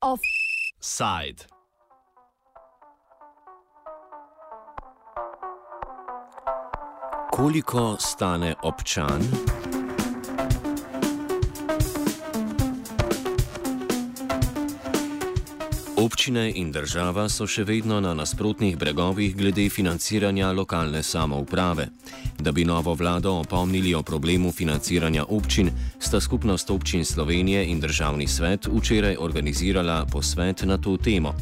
Offside. Koliko stane občan? Občine in država so še vedno na nasprotnih bregovih glede financiranja lokalne samouprave. Da bi novo vlado opomnili o problemu financiranja občin, sta skupnost občin Slovenije in državni svet včeraj organizirala posvet na to temo.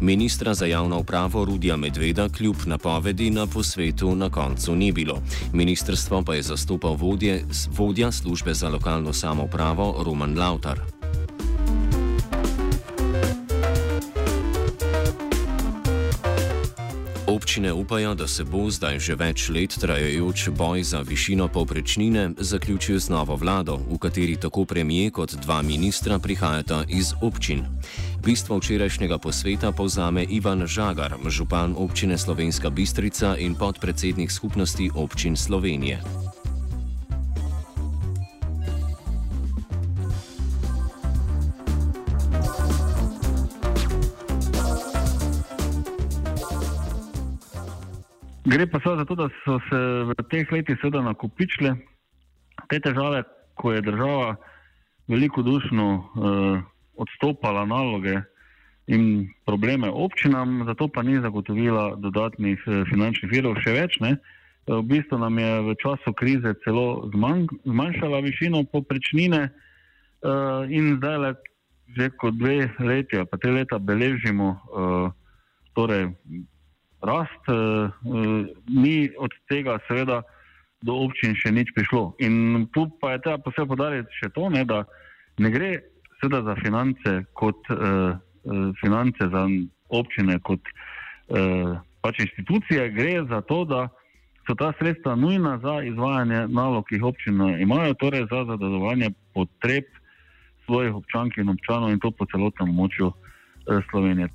Ministra za javno upravo Rudija Medveda kljub napovedi na posvetu na koncu ni bilo. Ministrstvo pa je zastopal vodje, vodja službe za lokalno samoupravo Roman Lautar. Občine upajo, da se bo zdaj že več let trajajoč boj za višino povprečnine zaključil z novo vlado, v kateri tako premije kot dva ministra prihajata iz občin. Bistvo včerajšnjega posveta povzame Ivan Žagar, župan občine Slovenska Bistrica in podpredsednik skupnosti občin Slovenije. Gre pa za to, da so se v teh letih seveda nakupičile te težave, ko je država veliko dušno eh, odstopala naloge in probleme občinam, zato pa ni zagotovila dodatnih eh, finančnih virov. Še več, ne, v bistvu nam je v času krize celo zmanj, zmanjšala višino poprečnine eh, in zdaj le že kot dve leti, pa te leta beležimo eh, torej, rast, uh, uh, ni od tega, seveda, do občin še nič prišlo. In tu pa je treba posebej podariti še to, ne, da ne gre seveda za finance kot uh, uh, finance za občine, kot uh, pač institucije, gre za to, da so ta sredstva nujna za izvajanje nalog, ki jih občine imajo, torej za zadovanje potreb svojih občank in občanov in to po celotnem območju uh, Slovenije.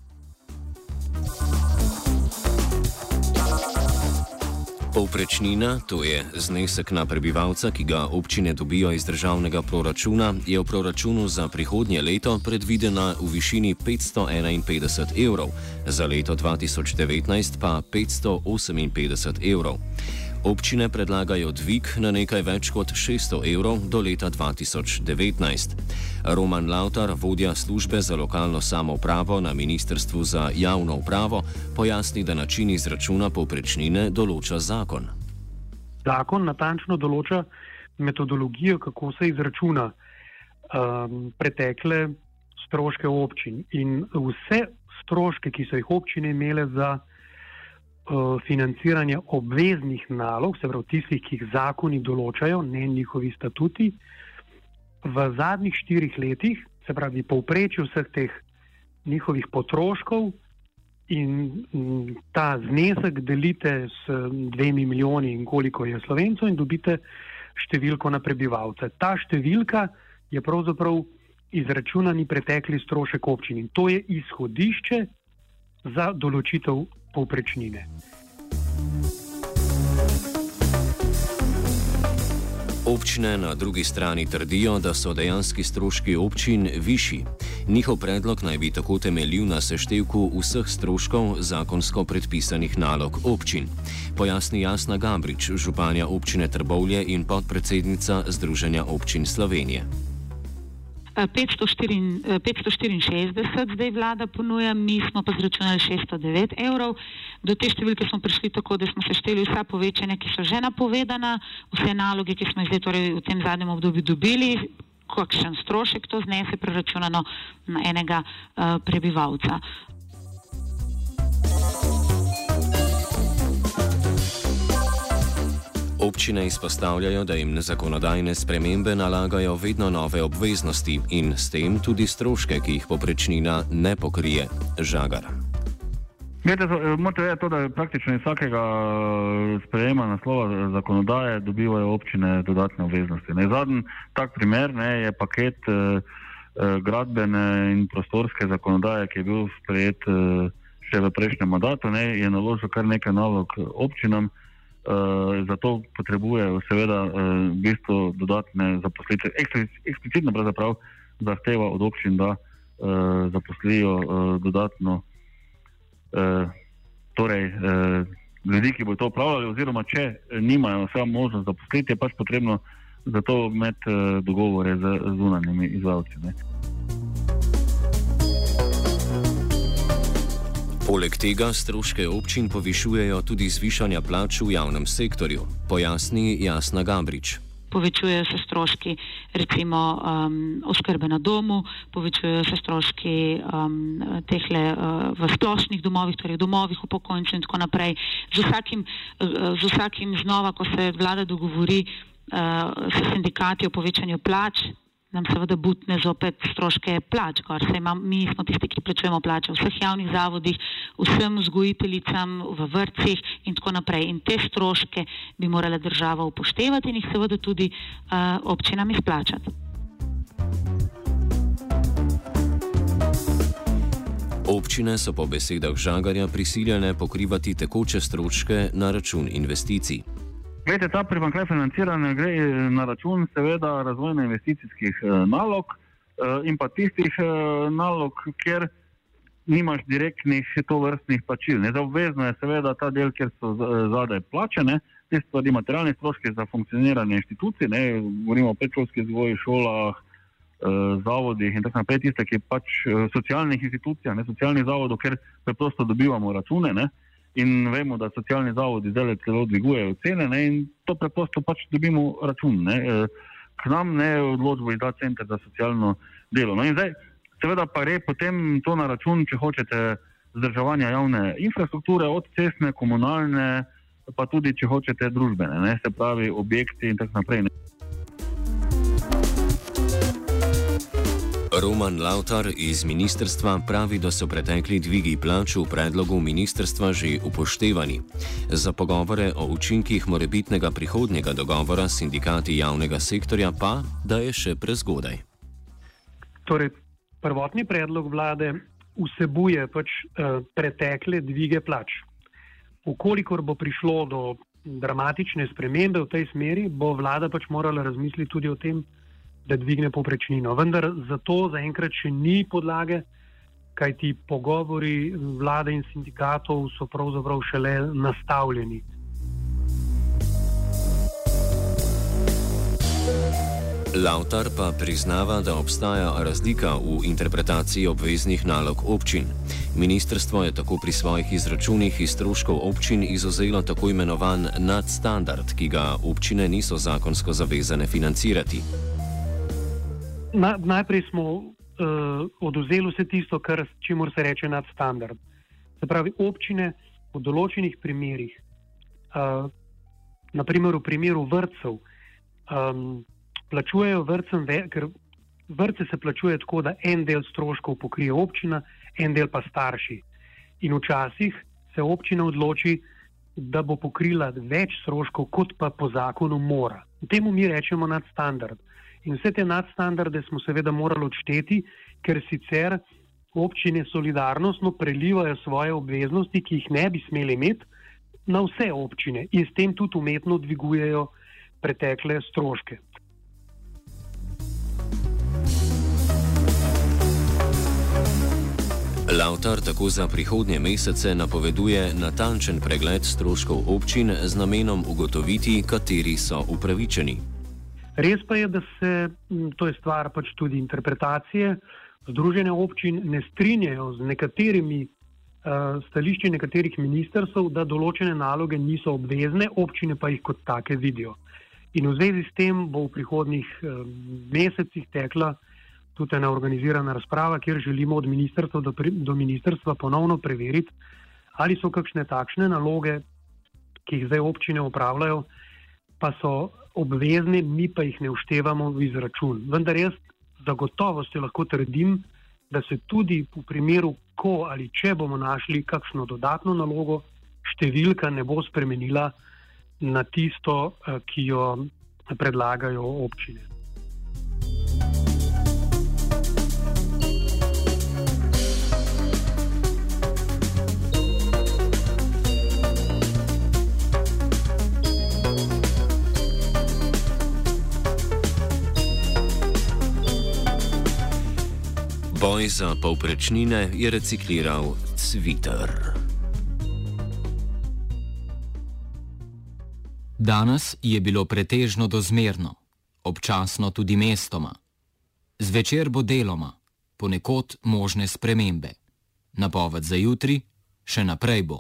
Povprečnina, to je znesek na prebivalca, ki ga občine dobijo iz državnega proračuna, je v proračunu za prihodnje leto predvidena v višini 551 evrov, za leto 2019 pa 558 evrov. Občine predlagajo dvig na nekaj več kot 600 evrov do leta 2019. Roman Lautar, vodja službe za lokalno samoupravo na Ministrstvu za javno upravo, pojasni, da način izračuna povprečnine določa zakon. Zakon natančno določa metodologijo, kako se izračuna um, pretekle stroške občin in vse stroške, ki so jih občine imele za financiranja obveznih nalog, se pravi tistih, ki jih zakoni določajo, ne njihovi statuti, v zadnjih štirih letih, se pravi povprečju vseh teh njihovih potroškov in mm, ta znesek delite s dvemi milijoni in koliko je slovencev in dobite številko na prebivalce. Ta številka je pravzaprav izračunani pretekli strošek občin in to je izhodišče za določitev povprečnine. Občine na drugi strani trdijo, da so dejanski stroški občin višji. Njihov predlog naj bi tako temeljil na seštevku vseh stroškov zakonsko predpisanih nalog občin. Pojasni Jasna Gabrič, županja občine Trbovlje in podpredsednica Združenja občin Slovenije. 564, 564 zdaj vlada ponuja, mi smo pa zračunali 609 evrov. Do te številke smo prišli tako, da smo sešteli vsa povečanja, ki so že napovedana, vse naloge, ki smo jih zdaj torej v tem zadnjem obdobju dobili, kakšen strošek to znese preračunano na enega uh, prebivalca. Občine izpostavljajo, da jim zakonodajne spremembe nalagajo vedno nove obveznosti in s tem tudi stroške, ki jih poprečnina ne pokrije. Žagar. Moto je to, da praktično iz vsakega eh, sprejema naslova zakonodaje dobivajo občine dodatne obveznosti. Zadnji tak primer ne, je paket eh, eh, gradbene in prostorske zakonodaje, ki je bil sprejet eh, še v prejšnjem mandatu, ne, je naložil kar nekaj nalog občinam. Uh, zato potrebujejo, seveda, uh, v bistvu dodatne zaposlitve. Eksplicitno pravzaprav zahteva od občin, da uh, zaposlijo uh, dodatno uh, torej, uh, ljudi, ki bodo to upravljali, oziroma če nimajo samo možnost zaposliti, je pač potrebno za to imeti uh, dogovore z zunanjimi izvajalci. Poleg tega stroške občin povišujejo tudi zvišanja plač v javnem sektorju, pojasni Jasna Gabrič. Povečujejo se stroški, recimo, um, oskrbe na domu, povečujejo se stroški um, tehle, uh, v splošnih domovih, torej domovih upokojencev in tako naprej. Z vsakim, uh, z vsakim znova, ko se vlada dogovori uh, s sindikati o povečanju plač, nam seveda butne zopet stroške plač, kar se ima, mi smo tisti, ki plačujemo plače v vseh javnih zavodih, vsem vzgojiteljicam v vrtcih in tako naprej. In te stroške bi morala država upoštevati in jih seveda tudi uh, občinam izplačati. Občine so po besedah Žagarja prisiljene pokrivati tekoče stroške na račun investicij. Glede, ta primankljaj financiranja gre eh, na račun, seveda, razvojno investicijskih eh, nalog eh, in pa tistih nalog, kjer nimaš direktnih tovrstnih plačil. Ne, obvezno je seveda ta del, kjer so zadaj plačene, te stvari, materialne stroške za funkcioniranje inštitucij, ne, govorimo o predšolskih vzgoji, šolah, zavodih in tako naprej, tiste, ki pač socialnih institucijah, ne, socialnih zavodov, ker preprosto dobivamo račune. Ne, in vemo, da socialni zavodi zdaj celo dvigujejo cene ne, in to preprosto pač dobimo račun. Ne. E, k nam ne odločbo izda center za socialno delo. No in zdaj, seveda pa gre potem to na račun, če hočete, zdržavanja javne infrastrukture, od cestne, komunalne, pa tudi, če hočete, družbene, ne, se pravi objekti in tako naprej. Ne. Roman Lautar iz ministrstva pravi, da so pretekli dvigi plač v predlogu ministrstva že upoštevani. Za pogovore o učinkih morebitnega prihodnjega dogovora s sindikati javnega sektorja pa, da je še prezgodaj. Torej, prvotni predlog vlade vsebuje pač uh, pretekle dvige plač. Ukolikor bo prišlo do dramatične spremembe v tej smeri, bo vlada pač morala razmisliti tudi o tem, da dvigne poprečnino. Vendar za to zaenkrat še ni podlage, kaj ti pogovori vlade in sindikatov so pravzaprav šele nastavljeni. Lautar pa priznava, da obstaja razlika v interpretaciji obveznih nalog občin. Ministrstvo je tako pri svojih izračunih iz stroškov občin izuzelo tako imenovan nadstandard, ki ga občine niso zakonsko zavezane financirati na, najprej smo uh, oduzeli vse tisto, kar čemu se reče nadstandard. Se pravi, občine v določenih primerjih, uh, naprimer v primeru vrtcev, um, plačujejo vrtcem, ker vrtce se plačuje tako, da en del stroškov pokrije občina, en del pa starši. In včasih se občina odloči, da bo pokrila več stroškov, kot pa po zakonu mora. Temu mi rečemo nadstandard. In vse te nadstandarde smo seveda morali odšteti, ker sicer občine solidarnostno prelivajo svoje obveznosti, ki jih ne bi smeli imeti, na vse občine in s tem tudi umetno dvigujejo pretekle stroške. Lautar tako za prihodnje mesece napoveduje natančen pregled stroškov občin z namenom ugotoviti, kateri so upravičeni. Res pa je, da se, to je stvar pač tudi interpretacije, združenja občin ne strinjajo z nekaterimi uh, stališči nekaterih ministrstv, da določene naloge niso obvezne, občine pa jih kot take vidijo. In v zvezi s tem bo v prihodnih uh, mesecih tekla tudi ena organizirana razprava, kjer želimo od ministrstva do, do ministrstva ponovno preveriti, ali so kakšne takšne naloge, ki jih zdaj občine upravljajo, pa so obvezne, mi pa jih ne uštevamo v izračun. Vendar jaz zagotovo se lahko trdim, da se tudi v primeru, ko ali če bomo našli kakšno dodatno nalogo, številka ne bo spremenila na tisto, eh, ki jo predlagajo občine. Boj za povprečnine je recikliral Twitter. Danes je bilo pretežno dozmerno, občasno tudi mestoma. Zvečer bo deloma, ponekod možne spremembe. Napoved za jutri še naprej bo.